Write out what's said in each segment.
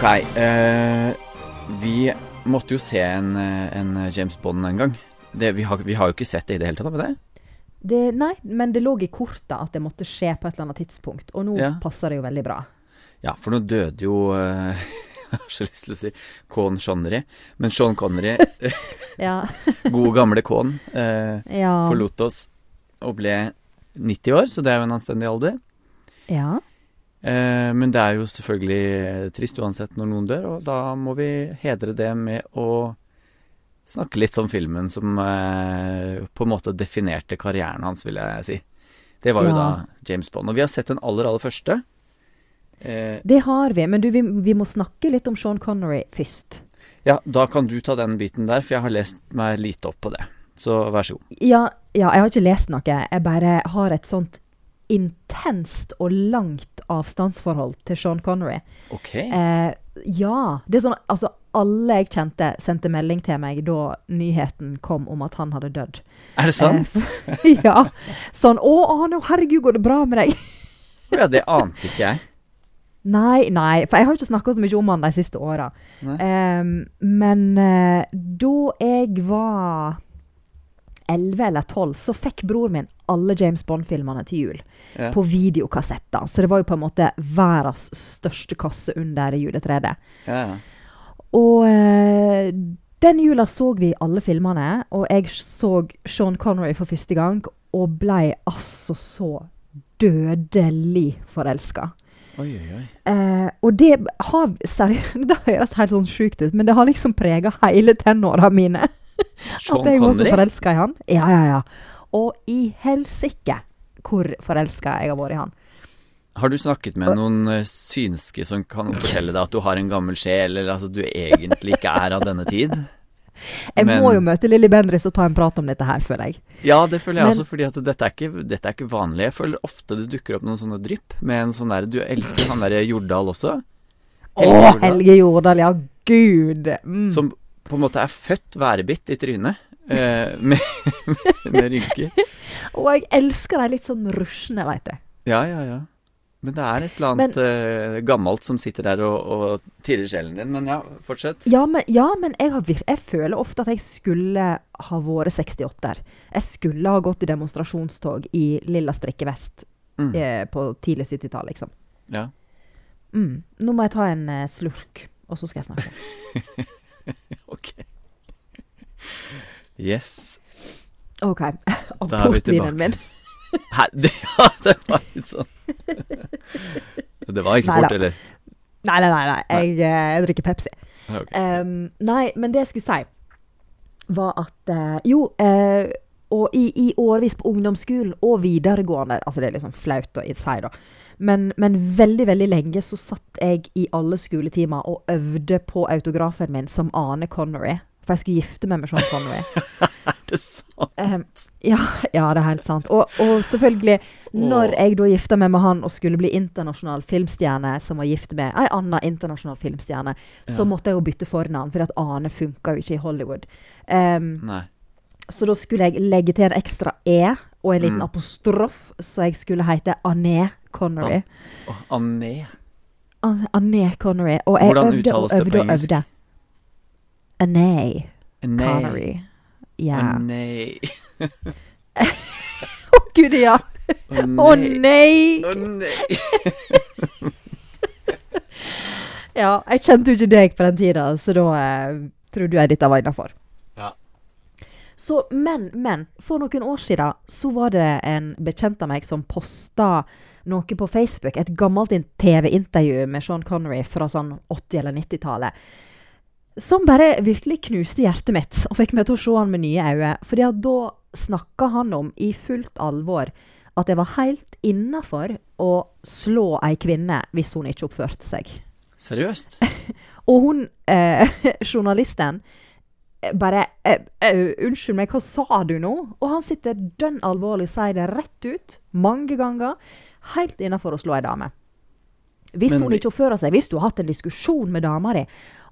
Ok. Uh, vi måtte jo se en, eh, en James Bond en gang. Det, vi, har, vi har jo ikke sett det i det hele tatt, har vi det? Det, nei, men det lå i kortet at det måtte skje på et eller annet tidspunkt. Og nå Ja. passer det jo veldig bra. Ja, for nå døde jo uh, Jeg har så lyst til å si Con Connery. Men Sean Connery, God gode gamle Con, eh, ja. forlot oss og ble 90 år, så det er jo en anstendig alder. ja. Eh, men det er jo selvfølgelig eh, trist uansett når noen dør, og da må vi hedre det med å snakke litt om filmen som eh, på en måte definerte karrieren hans, vil jeg si. Det var jo Ja. da James Bond. Og vi har sett den aller, aller første. Eh, Det har vi. Men du, vi, vi må snakke litt om Sean Connery først. ja, da kan du ta den biten der, for jeg har lest meg lite opp på det. Så vær så god. Ja, ja, jeg har ikke lest noe. Jeg bare har et sånt intenst og langt avstandsforhold til Sean Connery. Ok. Eh, ja. Det er sånn Altså, alle jeg kjente, sendte melding til meg da nyheten kom om at han hadde dødd. er det sant? Eh, ja. Sånn 'Å, Arne, herregud, går det bra med deg?' ja, det ante ikke jeg. Nei, nei, for jeg har ikke snakka så mye om han de siste åra. Nei. Men eh, da jeg var 11 eller 12, så fikk bror min alle James Bond-filmene til jul. Ja. På videokassetter. Så det var jo på en måte verdens største kasse under juletreet. Ja. Og eh, den jula så vi alle filmene, og jeg så Sean Connery for første gang, og blei altså så dødelig forelska. Oi, oi, oi. Eh, og det har seriøst Det høres helt sånn sjukt ut, men det har liksom prega hele tenåra mine. Sean at jeg var så forelska i han. Ja, ja, ja. Og i helsike hvor forelska jeg har vært i han. Har du snakket med noen eh, synske som kan fortelle deg at du har en gammel sjel, eller altså du egentlig ikke er av denne tid? Jeg Men- må jo møte Lilly Bendriss og ta en prat om dette her, føler jeg. Ja, det føler jeg Men- også, fordi at dette er, ikke, dette er ikke vanlig. Jeg føler ofte det dukker opp noen sånne drypp med en sånn der Du elsker han derre Jordal også? Å, Jordal, Helge Jordal, ja gud! Mm. Som på en måte er født værbitt i trynet. Eh, med, med rynker. Og jeg elsker de litt sånn rusjende, veit du. Ja, ja, ja. Men det er et eller annet eh, gammelt som sitter der og, og tirrer sjelen din. Men ja, fortsett. Ja, men, ja, men jeg, har jeg føler ofte at jeg skulle ha vært 68-er. Jeg skulle ha gått i demonstrasjonstog i lilla strikkevest Mm. eh, på tidlig 70-tall, liksom. Ja. Mm. Nå må jeg ta en eh, slurk, og så skal jeg snakke. Ok. Yes. OK. vi Apportvinen min. Hæ? Det, ja, det var litt sånn Det var ikke port, eller? Nei, nei, nei. nei. Jeg, eh, jeg drikker Pepsi. Okay. Um, nei, men det jeg skulle si, var at uh, Jo, Uh, og i, i årevis på ungdomsskolen og videregående Altså, det er liksom flaut å si, da. Men, men veldig, veldig lenge så satt jeg i alle skoletimer og øvde på autografen min som Ane Connery. For jeg skulle gifte meg med Sean Connery. Er det sant? Um, ja, ja, det er helt sant. Og, og selvfølgelig, når jeg da gifta meg med han og skulle bli internasjonal filmstjerne, som var gift med ei anna internasjonal filmstjerne, så Ja. måtte jeg jo bytte fornavn, for at Ane funka jo ikke i Hollywood. Um, Nei. så da skulle jeg legge til en ekstra E og en liten Mm. apostrof, så jeg skulle hete Ané Connery. Å, Ané. An- Ané Connery. Og jeg Hvordan øvde og øvde og øvde. Ané Anay. Connery. Ja. Å, oh, gud, ja! Å nei! Å nei! Ja, jeg kjente jo ikke deg på den tida, så da eh, trodde jeg dette var innafor. Ja. Så, men, men, for noen år siden så var det en bekjent av meg som posta noe på Facebook. Et gammelt TV-intervju med Sean Connery fra sånn 80- eller 90-tallet. Som bare virkelig knuste hjertet mitt, og fikk meg til å se han med nye øyne. Fordi da snakka han om, i fullt alvor, at det var helt innafor å slå ei kvinne hvis hun ikke oppførte seg. Seriøst? Og hun, eh, journalisten, eh, bare eh, eh, 'Unnskyld meg, hva sa du nå?' Og han sitter dønn alvorlig og sier det rett ut, mange ganger, helt innafor å slå ei dame. Hvis Men hun ikke oppfører seg, hvis du har hatt en diskusjon med dama di,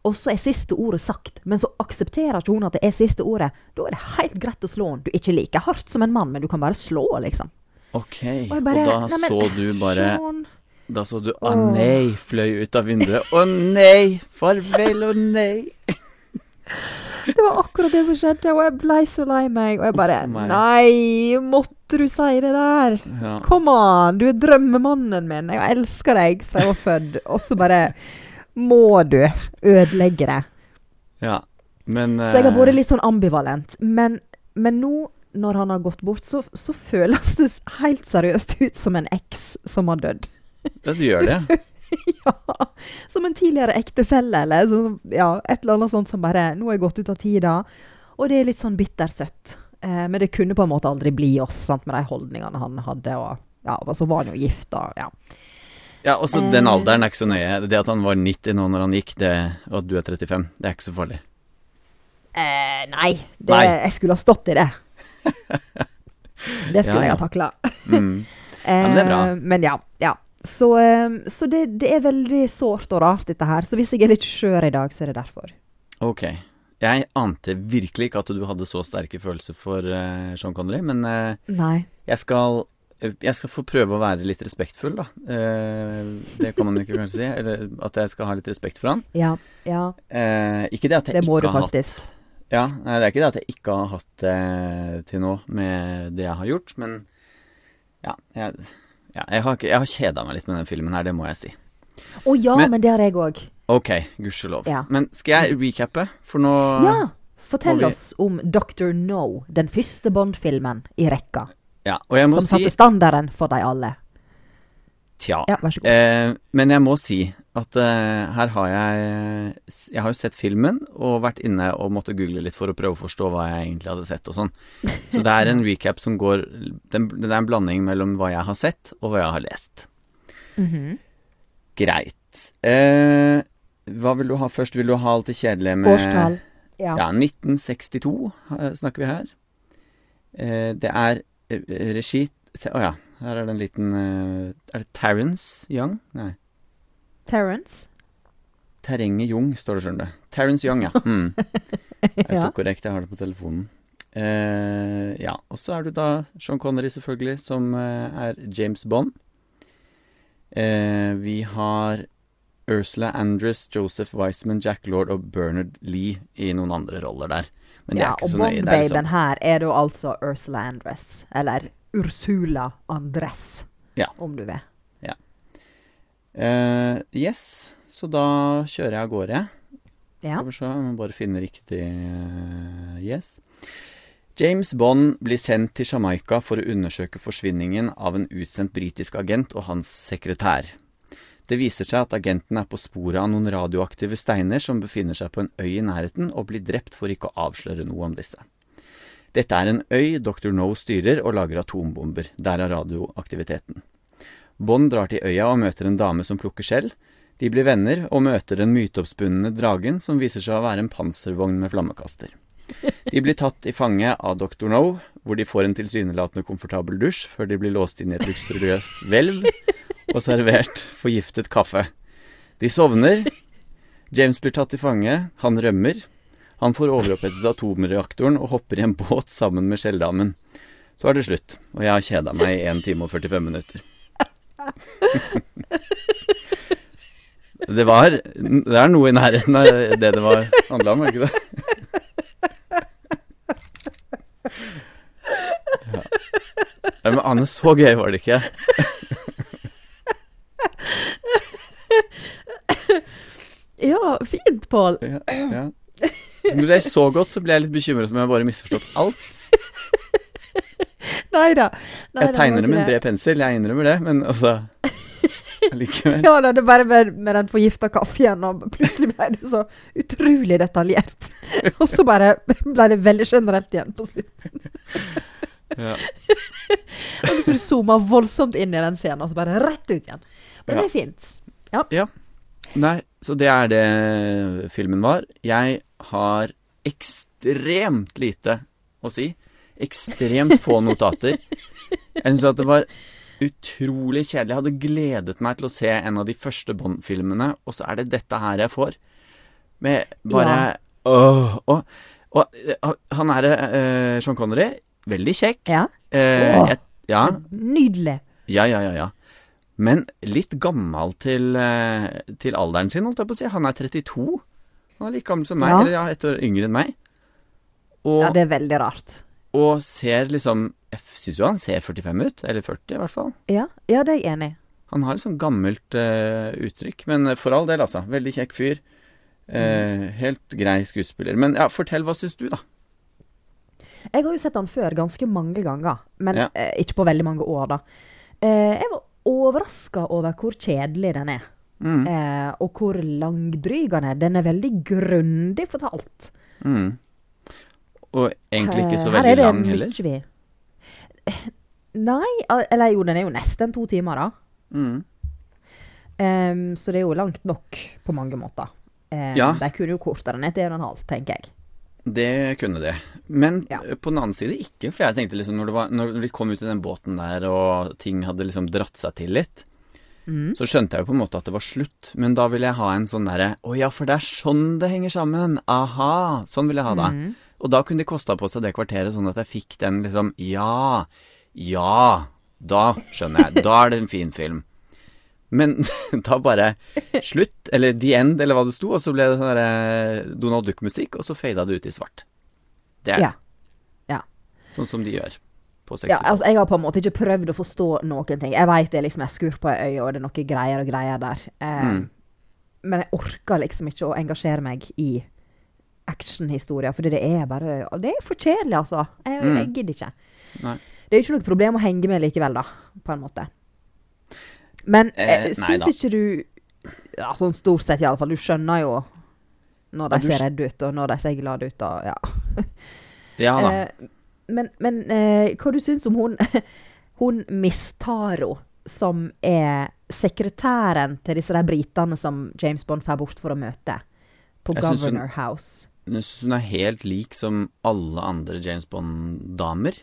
og så er siste ordet sagt, men så aksepterer ikke hun at det er siste ordet, da er det helt greit å slå henne. Du er ikke like hardt som en mann, men du kan bare slå, liksom. Ok. Og bare, og da «Nei, men, så du bare Sean, Da så du Å nei fløy ut av vinduet. Å nei! Farvel og nei. Det var akkurat det som skjedde, og jeg blei så lei meg. Og jeg bare oh. Nei, måtte du si det der? Ja. Come on, du er drømmemannen min. Jeg elsker deg fra jeg var født. Og så bare må du ødelegge det. ja. Men Så jeg har eh, vært litt sånn ambivalent. Men, men nå, når han har gått bort, så, så føles det helt seriøst ut som en eks som har dødd. Ja, du gjør det. ja. Som en tidligere ektefelle, eller så, ja, et eller annet sånt som bare Nå er jeg gått ut av tida. Og det er litt sånn bittersøtt. Eh, men det kunne på en måte aldri bli oss, sant, med de holdningene han hadde. Og ja, så var han jo gift, da. Ja. Ja, også den Eh, alderen er ikke så nøye. Det at han var 90 nå når han gikk, det, og at du er 35, det er ikke så farlig. Eh, nei, det, Nei. jeg skulle ha stått i det. Det skulle Ja, ja. jeg ha takla. Mm. men det er bra. Eh, men ja. ja. Så, eh, så det, det er veldig sårt og rart, dette her. Så hvis jeg er litt skjør i dag, så er det derfor. Ok. Jeg ante virkelig ikke at du hadde så sterke følelser for Sean Connery, men Nei. jeg skal jeg skal få prøve å være litt respektfull, da. Eh, det kan man jo ikke kanskje si. Eller at jeg skal ha litt respekt for han. Ja. Ja, Eh, ikke det at jeg det ikke har hatt faktisk. Ja, det er ikke det at jeg ikke har hatt det til nå med det jeg har gjort, men ja, jeg, ja, jeg har, ikke- jeg har kjeda meg litt med den filmen her, det må jeg si. Å ja, Men- men, det har jeg òg. Ok, gudskjelov. Ja. Men skal jeg recappe? For nå Ja! Fortell vi- oss om Dr. No, den første Bond-filmen i rekka. Ja, og jeg må Som si satte standarden for de alle. Tja. Ja, vær så god. Eh, men jeg må si at eh, her har jeg Jeg har jo sett filmen og vært inne og måtte google litt for å prøve å forstå hva jeg egentlig hadde sett og sånn. Så det er en recap som går den, Det er en blanding mellom hva jeg har sett og hva jeg har lest. Mhm. Greit. Eh, hva vil du ha først? Vil du ha alt det kjedelige med Årstall. Ja. Ja, 1962 eh, snakker vi her. Eh, det er regi Å ja, her er det en liten eh, Er det Terence Young? Nei. Terence. Terrenget Young, står det, skjønner du. Terence Young, ja. Mm. ja. korrekt, jeg har det på telefonen. Uh, ja, og så er du da Sean Connery, selvfølgelig, som uh, er James Bond. Uh, vi har Ursula Andress, Joseph Wiseman, Jack Lord og Bernard Lee i noen andre roller der. Men det ja, er ikke og så nøye. Det er liksom, her er da altså Ursula Andress. Eller Ursula Andress, Ja. om du vil. Eh, yes, så da kjører jeg av gårde. Ja. Skal vi se, jeg må bare finne riktig uh, Yes. James Bond blir sendt til Jamaica for å undersøke forsvinningen av en utsendt britisk agent og hans sekretær. Det viser seg at agenten er på sporet av noen radioaktive steiner som befinner seg på en øy i nærheten, og blir drept for ikke å avsløre noe om disse. Dette er en øy Dr. No styrer og lager atombomber, derav radioaktiviteten. Bond drar til øya og møter en dame som plukker skjell. De blir venner og møter den myteoppspunne dragen som viser seg å være en panservogn med flammekaster. De blir tatt i fange av Dr. No, hvor de får en tilsynelatende komfortabel dusj før de blir låst inn i et luksuriøst hvelv og servert forgiftet kaffe. De sovner. James blir tatt til fange. Han rømmer. Han får overopphetet atomreaktoren og hopper i en båt sammen med skjelldamen. Så er det slutt, og jeg har kjeda meg i 1 time og 45 minutter. Det var Det er noe i nærheten av det det var handla om, er det ikke det? Ja. Men Anne, så gøy var det ikke. Ja, fint, Pål. Ja, ja. Når det er så godt, så ble jeg litt bekymret om jeg bare misforstått alt. Nei da. Jeg tegner det med en bred pensel, jeg innrømmer det, men altså Likevel. Ja da, det bare med, med den forgifta kaffen, og plutselig ble det så utrolig detaljert. Og så bare ble det veldig generelt igjen på slutten. Ja. Og så du zooma voldsomt inn i den scenen, og så bare rett ut igjen. Men Ja. det er fint. Nei, så det er det filmen var. Jeg har ekstremt lite å si. Ekstremt få notater. Jeg syns at det var utrolig kjedelig. Jeg hadde gledet meg til å se en av de første Bond-filmene, og så er det dette her jeg får. Med bare Åh, og, og eh, han er uh, Sean Connery. Veldig kjekk. Ja. Uh, jeg, ja, Nydelig. ja, ja, ja, ja. Men litt gammel til, eh, til alderen sin, holdt jeg på å si. Han er 32. Han er like gammel som meg, Ja. eller ja, ett år yngre enn meg. Og, Ja, det er veldig rart. og ser liksom Jeg syns jo han ser 45 ut. Eller 40, i hvert fall. Ja, ja det er jeg enig i. Han har et sånn gammelt uh, uttrykk. Men for all del, altså. Veldig kjekk fyr. Eh, helt grei skuespiller. Men ja, fortell, hva syns du, da? Jeg har jo sett han før ganske mange ganger, men Ja. uh, ikke på veldig mange år, da. Jeg var overraska over hvor kjedelig den er. Mm. Eh, og hvor langdryg den er. Den er veldig grundig fortalt. Mm. Og egentlig ikke så Eh, her veldig er det lang heller. Vi... Nei, eller jo, den er jo nesten to timer, da. Mm. Um, så det er jo langt nok på mange måter. Um, Ja. De kunne jo kortere ned til en og en halv, tenker jeg. Det kunne det. Men Ja. på den annen side ikke. For jeg tenkte liksom når, det var, når vi kom ut i den båten der og ting hadde liksom dratt seg til litt, Mm. så skjønte jeg jo på en måte at det var slutt. Men da ville jeg ha en sånn derre Å ja, for det er sånn det henger sammen. Aha. Sånn ville jeg ha det. Mm. Og da kunne de kosta på seg det kvarteret sånn at jeg fikk den liksom Ja. Ja. Da skjønner jeg. Da er det en fin film. Men da bare slutt, eller The End, eller hva det sto, og så ble det sånn Donald Duck-musikk, og så fada det ut i svart. Det er Ja. Ja. sånn som de gjør på 60 Ja, altså, jeg har på en måte ikke prøvd å forstå noen ting. Jeg veit det liksom er skurr på ei øye, og det er noe greier og greier der. Eh, Mm. Men jeg orker liksom ikke å engasjere meg i actionhistorier, fordi det er bare Det er for kjedelig, altså. Jeg, Mm. jeg gidder ikke. Nei. Det er jo ikke noe problem å henge med likevel, da, på en måte. Men Eh, eh, syns ikke du Ja, sånn stort sett iallfall. Du skjønner jo når de ser redde ut, og når de ser glade ut, og ja. Ja da. Eh, men men eh, hva du syns om hun, hun Miss Taro, som er sekretæren til disse der britene som James Bond får bort for å møte på Jeg Governor hun- House? Jeg syns hun er helt lik som alle andre James Bond-damer.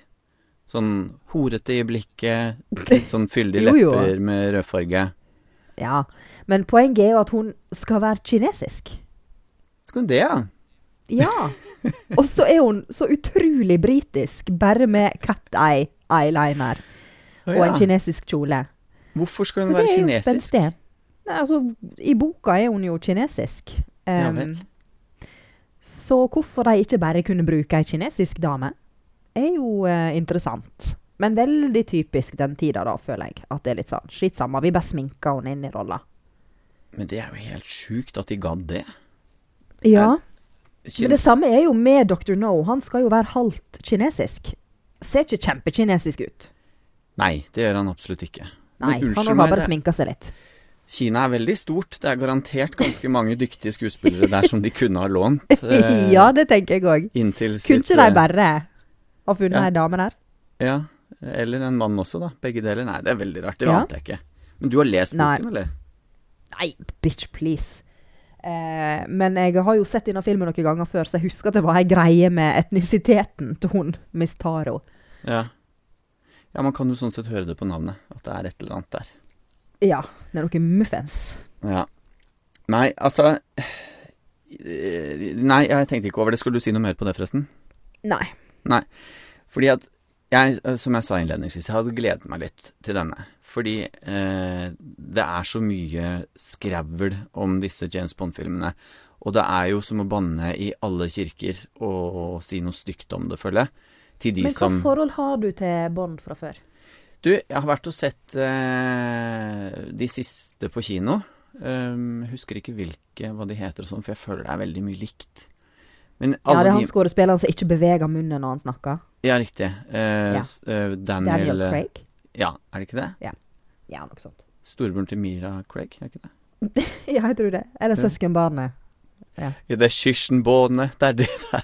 Sånn horete i blikket, litt sånn fyldige Jo, jo. lepper med rødfarge. Ja, men poenget er jo at hun skal være kinesisk. Skal hun det, ja? Ja. Og så er hun så utrolig britisk, bare med cat eye eyeliner og en kinesisk kjole. Hvorfor skal hun Så hun det er jo kinesisk? spenstig. Nei, altså, I boka er hun jo kinesisk. Ja Um, vel. så hvorfor de ikke bare kunne bruke ei kinesisk dame, er jo eh, interessant. Men veldig typisk den tida, da, føler jeg. At det er litt sånn skitt samme, vi bare sminker henne inn i rolla. Men det er jo helt sjukt at de gadd det. Ja, men det samme er jo med Dr. No. Han skal jo være halvt kinesisk. Ser ikke kjempekinesisk ut. Nei, det gjør han absolutt ikke. Nei, Men han har bare det- sminka seg litt. Kina er veldig stort. Det er garantert ganske mange dyktige skuespillere der som de kunne ha lånt. eh, ja, det tenker jeg òg. Kunne ikke de bare ha funnet ja. ei dame der? Ja, eller en mann også, da. Begge deler. Nei, det er veldig rart. Det Ja. ante jeg ikke. Men du har lest Nei. boken, eller? Nei, bitch, please. Eh, men jeg har jo sett denne filmen noen ganger før, så jeg husker at det var ei greie med etnisiteten til hun Miss Taro. Ja. Ja, man kan jo sånn sett høre det på navnet. At det er et eller annet der. Ja, det er noe muffens. Ja. Nei, altså eh, Nei, jeg tenkte ikke over det. Skulle du si noe mer på det, forresten? Nei. Fordi at jeg, som jeg sa innledningsvis, jeg hadde gledet meg litt til denne. Fordi eh, det er så mye skravl om disse James Bond-filmene. Og det er jo som å banne i alle kirker og, si noe stygt om det, føler jeg. Til de Men hva som forhold har du til Bond fra før? Du, jeg har vært og sett eh, de siste på kino. Um, husker ikke hvilke, hva de heter og sånn, for jeg føler det er veldig mye likt. Men Ja, det er de han skuespilleren som ikke beveger munnen når han snakker. Ja, riktig. Uh, Ja. eh, Daniel, Daniel Craig. Ja, er det ikke det? Ja, noe sånt. Storebroren til Mira Craig, er det ikke det? Ja, jeg tror det. Eller Ja. søskenbarnet. Ja, det er Kirstenbåne. Det er det der.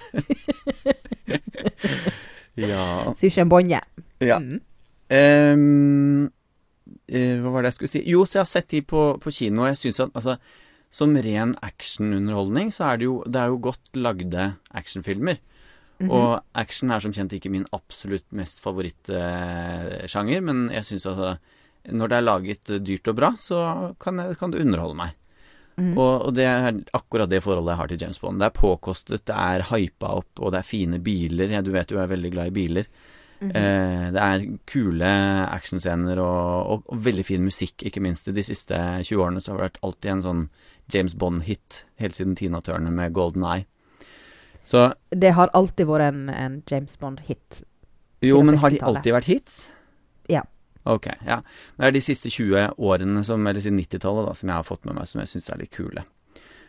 ja. Søskenbonje. ja. Mm. Um, uh, hva var det jeg skulle si? Jo, så jeg har sett de på, på kino, og jeg syns at altså, som ren actionunderholdning, så er det jo, det er jo godt lagde actionfilmer. Mhm. Og action er som kjent ikke min absolutt mest favorittsjanger, men jeg syns altså Når det er laget dyrt og bra, så kan, jeg, kan det underholde meg. Mhm. Og, og det er akkurat det forholdet jeg har til James Bond. Det er påkostet, det er hypa opp, og det er fine biler. Ja, du vet jo jeg er veldig glad i biler. eh, det er kule actionscener og, og, og veldig fin musikk, ikke minst. De siste 20 årene så har det vært alltid en sånn James Bond-hit, helt siden Tina Turner med Golden Eye. Så Det har alltid vært en, en James Bond-hit. Jo, men har de alltid vært hits? Ja. Ok, ja. Det er de siste 20 årene, som, eller siden 90-tallet, som jeg har fått med meg, som jeg syns er litt kule.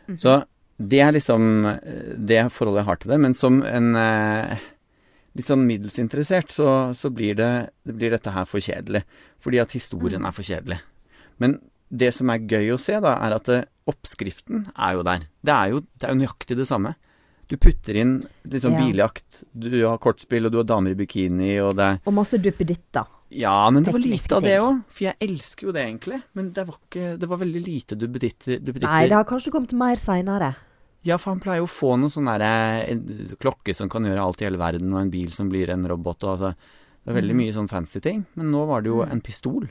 Mhm. Så det er liksom eh, det forholdet jeg har til det. Men som en eh, litt sånn middels interessert, så, så blir, det, det blir dette her for kjedelig. Fordi at historien Mm. er for kjedelig. Men det som er gøy å se, da, er at eh, oppskriften er jo der. Det er jo, det er jo nøyaktig det samme. Du putter inn liksom Ja. biljakt, du har kortspill, og du har damer i bikini, og det er Og masse duppeditter. Ja, men det var lite av det òg. For jeg elsker jo det, egentlig. Men det var, ikke, det var veldig lite duppeditter. Nei, det har kanskje kommet mer seinere. Ja, for han pleier jo å få noe sånn derre klokke som kan gjøre alt i hele verden, og en bil som blir en robot, og altså Det er veldig Mhm. mye sånn fancy ting. Men nå var det jo Mm. en pistol.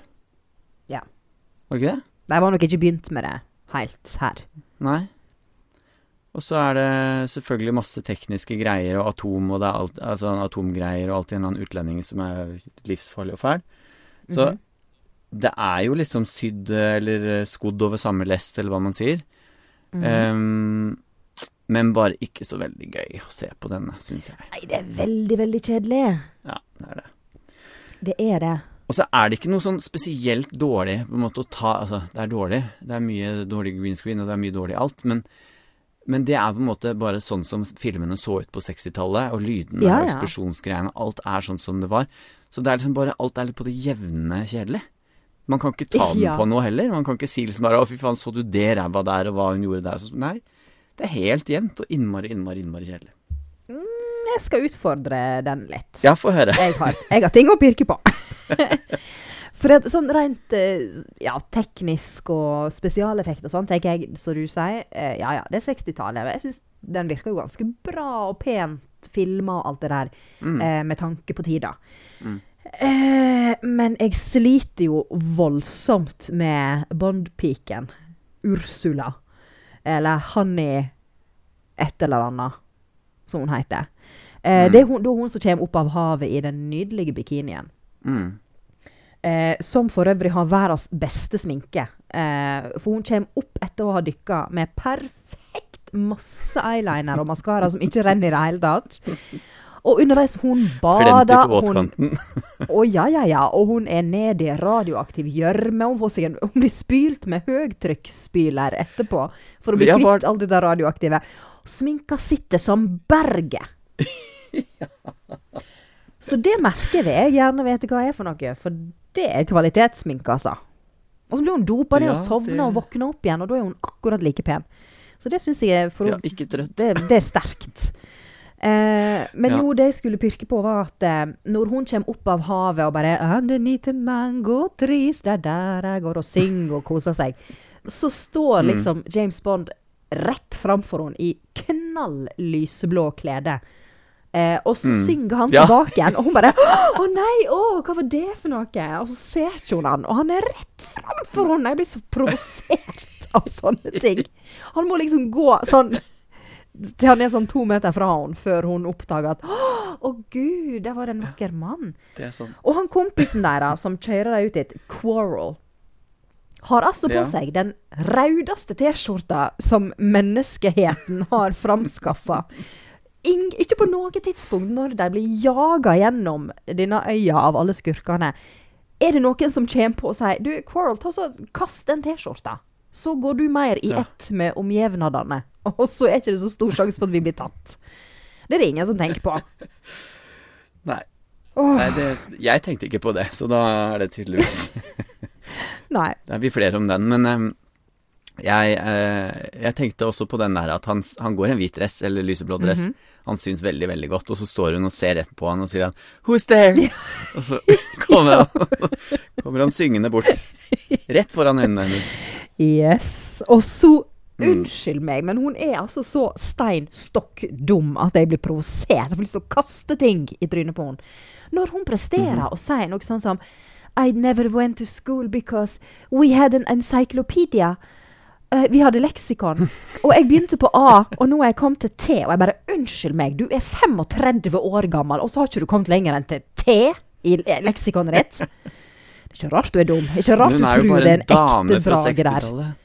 Ja. Var det ikke det? De har nok ikke begynt med det helt her. Nei. Og så er det selvfølgelig masse tekniske greier og atom og det er alt, altså atomgreier og alltid en annen utlending som er livsfarlig og fæl. Så Mhm. det er jo liksom sydd eller skodd over samme lest, eller hva man sier. Mm -hmm. um, men bare ikke så veldig gøy å se på denne, syns jeg. Nei, det er veldig, veldig kjedelig. Ja, det er det. Det er det. Og så er det ikke noe sånn spesielt dårlig på en måte å ta Altså, det er dårlig. Det er mye dårlig green screen, og det er mye dårlig alt, men men det er på en måte bare sånn som filmene så ut på 60-tallet, og lydene Ja, og eksplosjonsgreiene. Alt er sånn som det var. Så det er liksom bare Alt er litt på det jevne kjedelig. Man kan ikke ta den Ja. på noe heller. Man kan ikke si liksom bare 'Å, fy faen, så du det ræva der, og hva hun gjorde der?' Så, nei. Det er helt jevnt og innmari, innmari, innmari kjedelig. Jeg skal utfordre den litt. Ja, få høre. Jeg har, jeg har ting å pirke på. For at sånn rent eh, ja, teknisk og spesialeffekt og sånn, tenker jeg, som du sier, eh, ja ja, det er 60-tallet. Men jeg syns den virker jo ganske bra og pent filma og alt det der, Mm. eh, med tanke på tida. Mm. Eh, men jeg sliter jo voldsomt med Bond-piken. Ursula. Eller Honey et eller annet, som hun heter. Eh, Mm. Det er hun, da hun som kommer opp av havet i den nydelige bikinien. Mm. Eh, som for øvrig har verdens beste sminke. Eh, for hun kommer opp etter å ha dykka med perfekt masse eyeliner og maskara som ikke renner i det hele tatt. Og underveis hun bader. Hun, og ja, ja, ja. Og hun er nede i radioaktiv gjørme. Hun, hun blir spylt med høytrykksspyler etterpå for å bli kvitt alt det radioaktive. Sminka sitter som berget. Så det merker vi. Jeg gjerne vet hva er for noe, for det er kvalitetssminke, altså. Og så blir hun dopa ned og Ja, sovner det- og våkner opp igjen, og da er hun akkurat like pen. Så det syns jeg for Ja, ikke trøtt. det, det er sterkt. Eh, men Ja. jo, det jeg skulle pirke på, var at eh, når hun kommer opp av havet og bare Underneath mango trees, det er der jeg går og synger og koser seg, så står Mm. liksom James Bond rett framfor henne i knall lyseblå klede. Eh, og så Mm. synger han Ja. tilbake igjen, og hun bare 'Å nei, å, hva var det for noe?' Og så ser ikke hun han, og han er rett framfor henne. Jeg blir så provosert av sånne ting. Han må liksom gå sånn til han er sånn to meter fra henne før hun oppdager at 'Å, gud, der var det en vakker mann'. Det sånn. Og han kompisen deres som kjører deg ut dit, Quarrel, har altså på Ja. seg den raudeste T-skjorta som menneskeheten har framskaffa. Ikke på noe tidspunkt når de blir jaga gjennom denne øya av alle skurkene, er det noen som kommer på og sier Du, Quarrel, ta så kast den T-skjorta. Så går du mer i ett med omjevnadene. Og så er ikke det så stor sjanse for at vi blir tatt. Det er det ingen som tenker på. Nei. Oh. Nei det, jeg tenkte ikke på det, så da er det tydeligvis nei. Det er vi flere om den, men em, jeg, eh, jeg tenkte også på den der at han, han går i en hvit dress, eller lyseblå dress. Mhm. Han syns veldig, veldig godt, og så står hun og ser rett på han og sier han 'Who's there?' Og så kommer han, kommer han syngende bort. Rett foran øynene hennes. Yes. Og så Mm. Unnskyld meg, men hun er altså så stein stokk dum at jeg blir provosert. Jeg får lyst til å kaste ting i trynet på henne. Når hun presterer Mhm. og sier noe sånn som I never went to school because we had an encyclopedia. Eh, vi hadde leksikon. Og jeg begynte på A, og nå er jeg kommet til T. Og jeg bare Unnskyld meg, du er 35 år gammel, og så har ikke du kommet lenger enn til T. I leksikonet ditt. Det er ikke rart du er dum. Ikke rart du tror det er en ekte drage der. 60-tallet.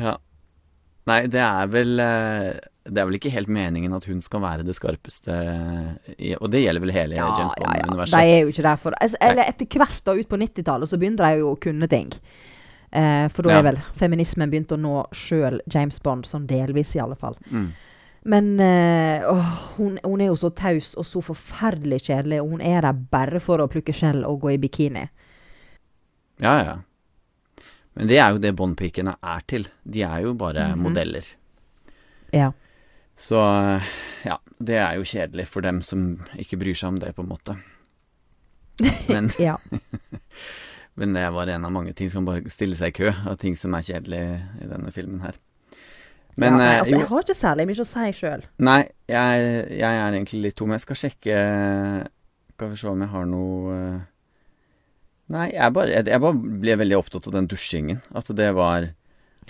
Ja. Nei, det er vel eh, Det er vel ikke helt meningen at hun skal være det skarpeste i, Og det gjelder vel hele Ja, James ja, ja. Bond-universet. De er jo ikke der for altså, Eller etter hvert da, ut på 90-tallet, så begynte de jo å kunne ting. Eh, for da Ja. er vel feminismen begynt å nå sjøl James Bond, sånn delvis i alle fall. Mm. Men eh, åh, hun, hun er jo så taus og så forferdelig kjedelig, og hun er der bare for å plukke skjell og gå i bikini. Ja, ja. Men det er jo det Bond-pikene er til. De er jo bare Mhm. modeller. Ja. Så ja, det er jo kjedelig for dem som ikke bryr seg om det, på en måte. Men, ja. men det var en av mange ting som bare stiller seg i kø, av ting som er kjedelig i denne filmen her. Men ja, nei, eh, altså, jeg har ikke særlig mye å si sjøl. Nei, jeg, jeg er egentlig litt tom. Jeg skal sjekke Skal vi se om jeg har noe eh, Nei, jeg bare, jeg, jeg bare ble veldig opptatt av den dusjingen. At det var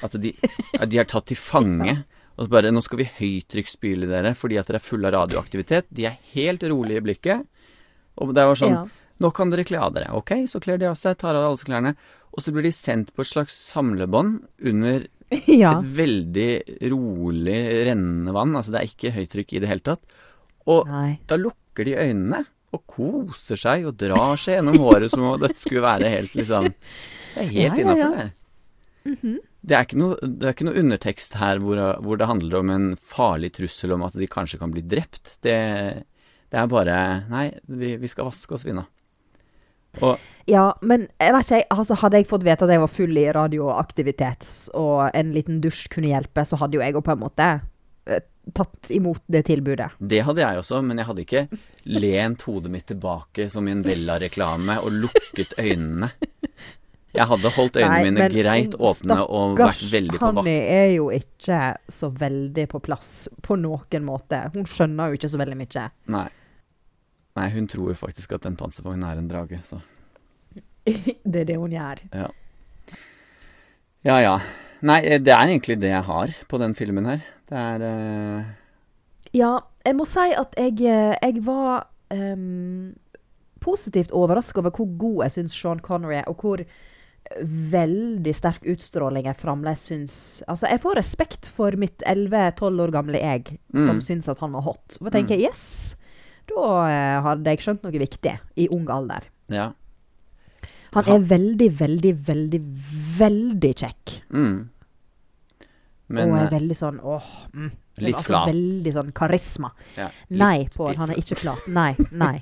At de, at de er tatt til fange. Og så bare Nå skal vi høytrykksspyle dere fordi at dere er fulle av radioaktivitet. De er helt rolige i blikket. Og det var sånn Ja. Nå kan dere kle av dere. Ok, så kler de av seg, tar av alle klærne. Og så blir de sendt på et slags samlebånd under ja. et veldig rolig rennende vann. Altså det er ikke høytrykk i det hele tatt. Og Nei. da lukker de øynene og koser seg og drar seg gjennom håret som om dette skulle være helt liksom Det er helt Ja, ja, innafor, ja. det. Mhm. Det er, ikke noe, det er ikke noe undertekst her hvor, hvor det handler om en farlig trussel om at de kanskje kan bli drept. Det, det er bare Nei, vi, vi skal vaske oss, vi nå. Ja, men jeg vet ikke, altså, hadde jeg fått vite at jeg var full i radioaktivitet, og en liten dusj kunne hjelpe, så hadde jo jeg òg på en måte eh, tatt imot det tilbudet. det hadde jeg også, men jeg hadde ikke lent hodet mitt tilbake som i en Vella-reklame og lukket øynene. Jeg hadde holdt øynene Nei, mine greit åpne og vært veldig på vakt. Hanni er jo ikke så veldig på plass på noen måte. Hun skjønner jo ikke så veldig mye. Nei. Nei, hun tror jo faktisk at den panservognen er en drage, så det er det hun gjør. ja. Ja ja. Nei, eh, det er egentlig det jeg har på den filmen her. Det er uh... Ja, jeg må si at jeg, eh, jeg var um, positivt overraska over hvor god jeg syns Sean Connery er, og hvor veldig sterk utstråling jeg fremdeles syns Altså, jeg får respekt for mitt 11-12 år gamle jeg som Mm. syns at han var hot. Og jeg tenker yes, da eh, hadde jeg skjønt noe viktig i ung alder. Ja. Han er veldig, veldig, veldig, veldig kjekk. Mm. Men og er eh, veldig sånn åh mm, Litt altså, flat. Veldig sånn karisma. ja, Nei, Pål, han er ikke flat. Nei, nei.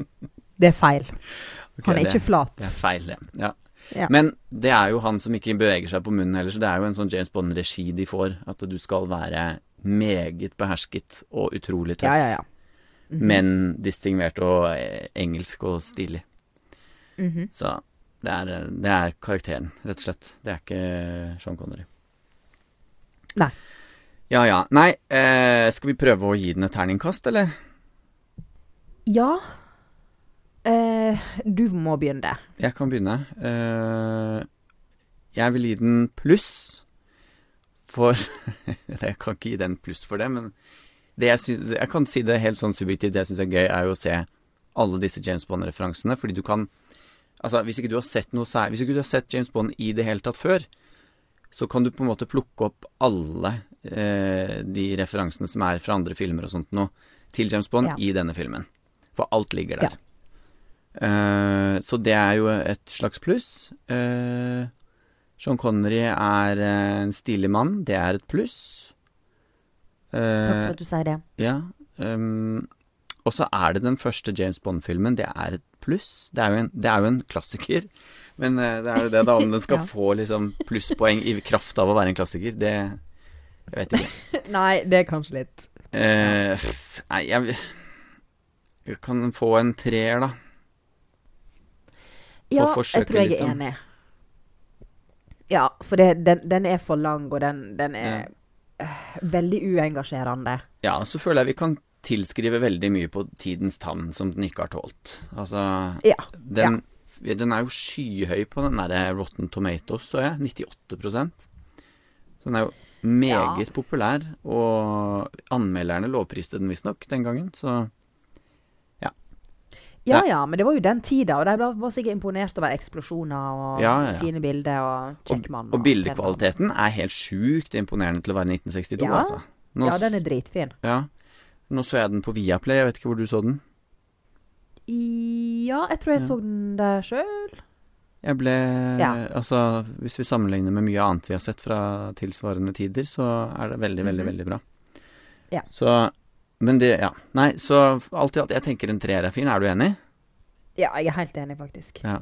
Det er feil. Okay, Han er det- ikke flat. Det er feil, det. Ja. Ja. Men det er jo han som ikke beveger seg på munnen heller, så det er jo en sånn James Bond-regi de får. At du skal være meget behersket og utrolig tøff. Ja, ja, ja. -hmm. Men distingvert og eh, engelsk og stilig. Mhm. Så det er, eh, det er karakteren, rett og slett. Det er ikke Sean Connery. Nei. Ja ja. Nei, eh, skal vi prøve å gi den et terningkast, eller? Ja. Eh, du må begynne. Jeg kan begynne. Eh, jeg vil gi den pluss for Jeg kan ikke gi den pluss for det, men det jeg, synes, jeg kan si det helt sånn subjektivt. Det jeg syns er gøy, er jo å se alle disse James Bond-referansene, fordi du kan Altså, hvis ikke du har sett noe særlig Hvis ikke du har sett James Bond i det hele tatt før, så kan du på en måte plukke opp alle eh, de referansene som er fra andre filmer og sånt noe, til James Bond Ja. i denne filmen. For alt ligger der. Eh, så det er jo et slags pluss. Eh, Sean Connery er eh, en stilig mann. Det er et pluss. Takk Eh, for at du sier det. ja. Um, og så er det den første James Bond-filmen. Det er et pluss. Det er jo en, det er jo en klassiker. Men eh, det er jo det, da. Om den skal Ja. få liksom plusspoeng i kraft av å være en klassiker, det Jeg vet ikke. Nei, det er kanskje litt Uh, nei, jeg, jeg kan få en treer, da. Ja, forsøket, jeg tror jeg er liksom. enig. Ja, for det, den, den er for lang, og den, den er ja. veldig uengasjerende. Ja, så føler jeg vi kan tilskrive veldig mye på tidens tann som den ikke har tålt. Altså, Ja. den, den er jo skyhøy på den derre Rotten Tomatoes, så jeg. 98 Så den er jo Meget populær, og anmelderne lovpriste den visstnok den gangen, så Ja ja, men det var jo den tida, og de var sikkert imponert over eksplosjoner og Ja, ja, fine bilder og Checkman. Og, Og bildekvaliteten er helt sjukt imponerende til å være 1962, Ja. altså. Nå, Ja, den er dritfin. ja. Nå så jeg den på Viaplay, jeg vet ikke hvor du så den? Ja, jeg tror jeg så den der sjøl. Jeg ble Ja. Altså, hvis vi sammenligner med mye annet vi har sett fra tilsvarende tider, så er det veldig, veldig, Mhm. veldig bra. Ja. Så Men det Ja. Nei, så alt i alt, jeg tenker en treer er fin. Er du enig? Ja, jeg er helt enig, faktisk. Ja.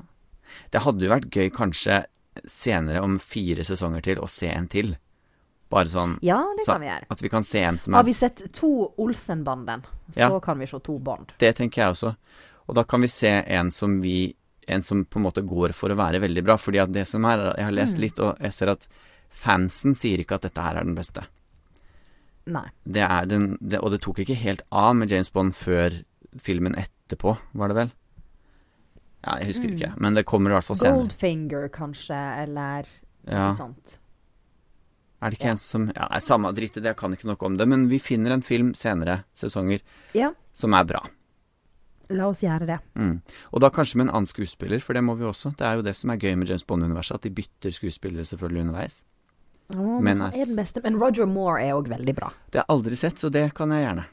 Det hadde jo vært gøy kanskje senere, om fire sesonger til, å se en til. Bare sånn Ja, det Så- kan vi gjøre. at vi kan se en som Har er vi sett to Olsen-banden, så Ja. kan vi se to Bond. Det tenker jeg også. Og da kan vi se en som vi En som på en måte går for å være veldig bra. Fordi at det som er Jeg har lest Mm. litt, og jeg ser at fansen sier ikke at dette her er den beste. Nei. Det er den, det, og det tok ikke helt av med James Bond før filmen etterpå, var det vel? Ja, jeg husker Mm. ikke, men det kommer i hvert fall senere. Goldfinger, kanskje, eller Ja. noe sånt. Er det ikke Ja. en som Ja, nei, samme dritt i det, jeg kan ikke noe om det, men vi finner en film senere sesonger Ja, som er bra. la oss gjøre det. Mm. Og da kanskje med en annen skuespiller, for det må vi også. Det er jo det som er gøy med James Bond-universet, at de bytter skuespillere selvfølgelig underveis. Å, Men er den beste. Men Roger Moore er òg veldig bra. Det har jeg aldri sett, så det kan jeg gjerne.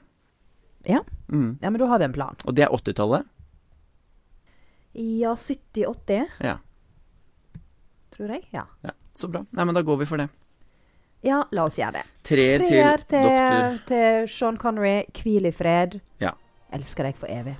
Ja. Mm. Ja, men da har vi en plan. Og det er 80-tallet? Ja, 70-80, Ja. tror jeg. Ja. ja. Så bra. Nei, men da går vi for det. ja, la oss gjøre det. Treer til Treer doktor til, til Sean Connery. Hvil i fred. Ja. Elsker deg for evig.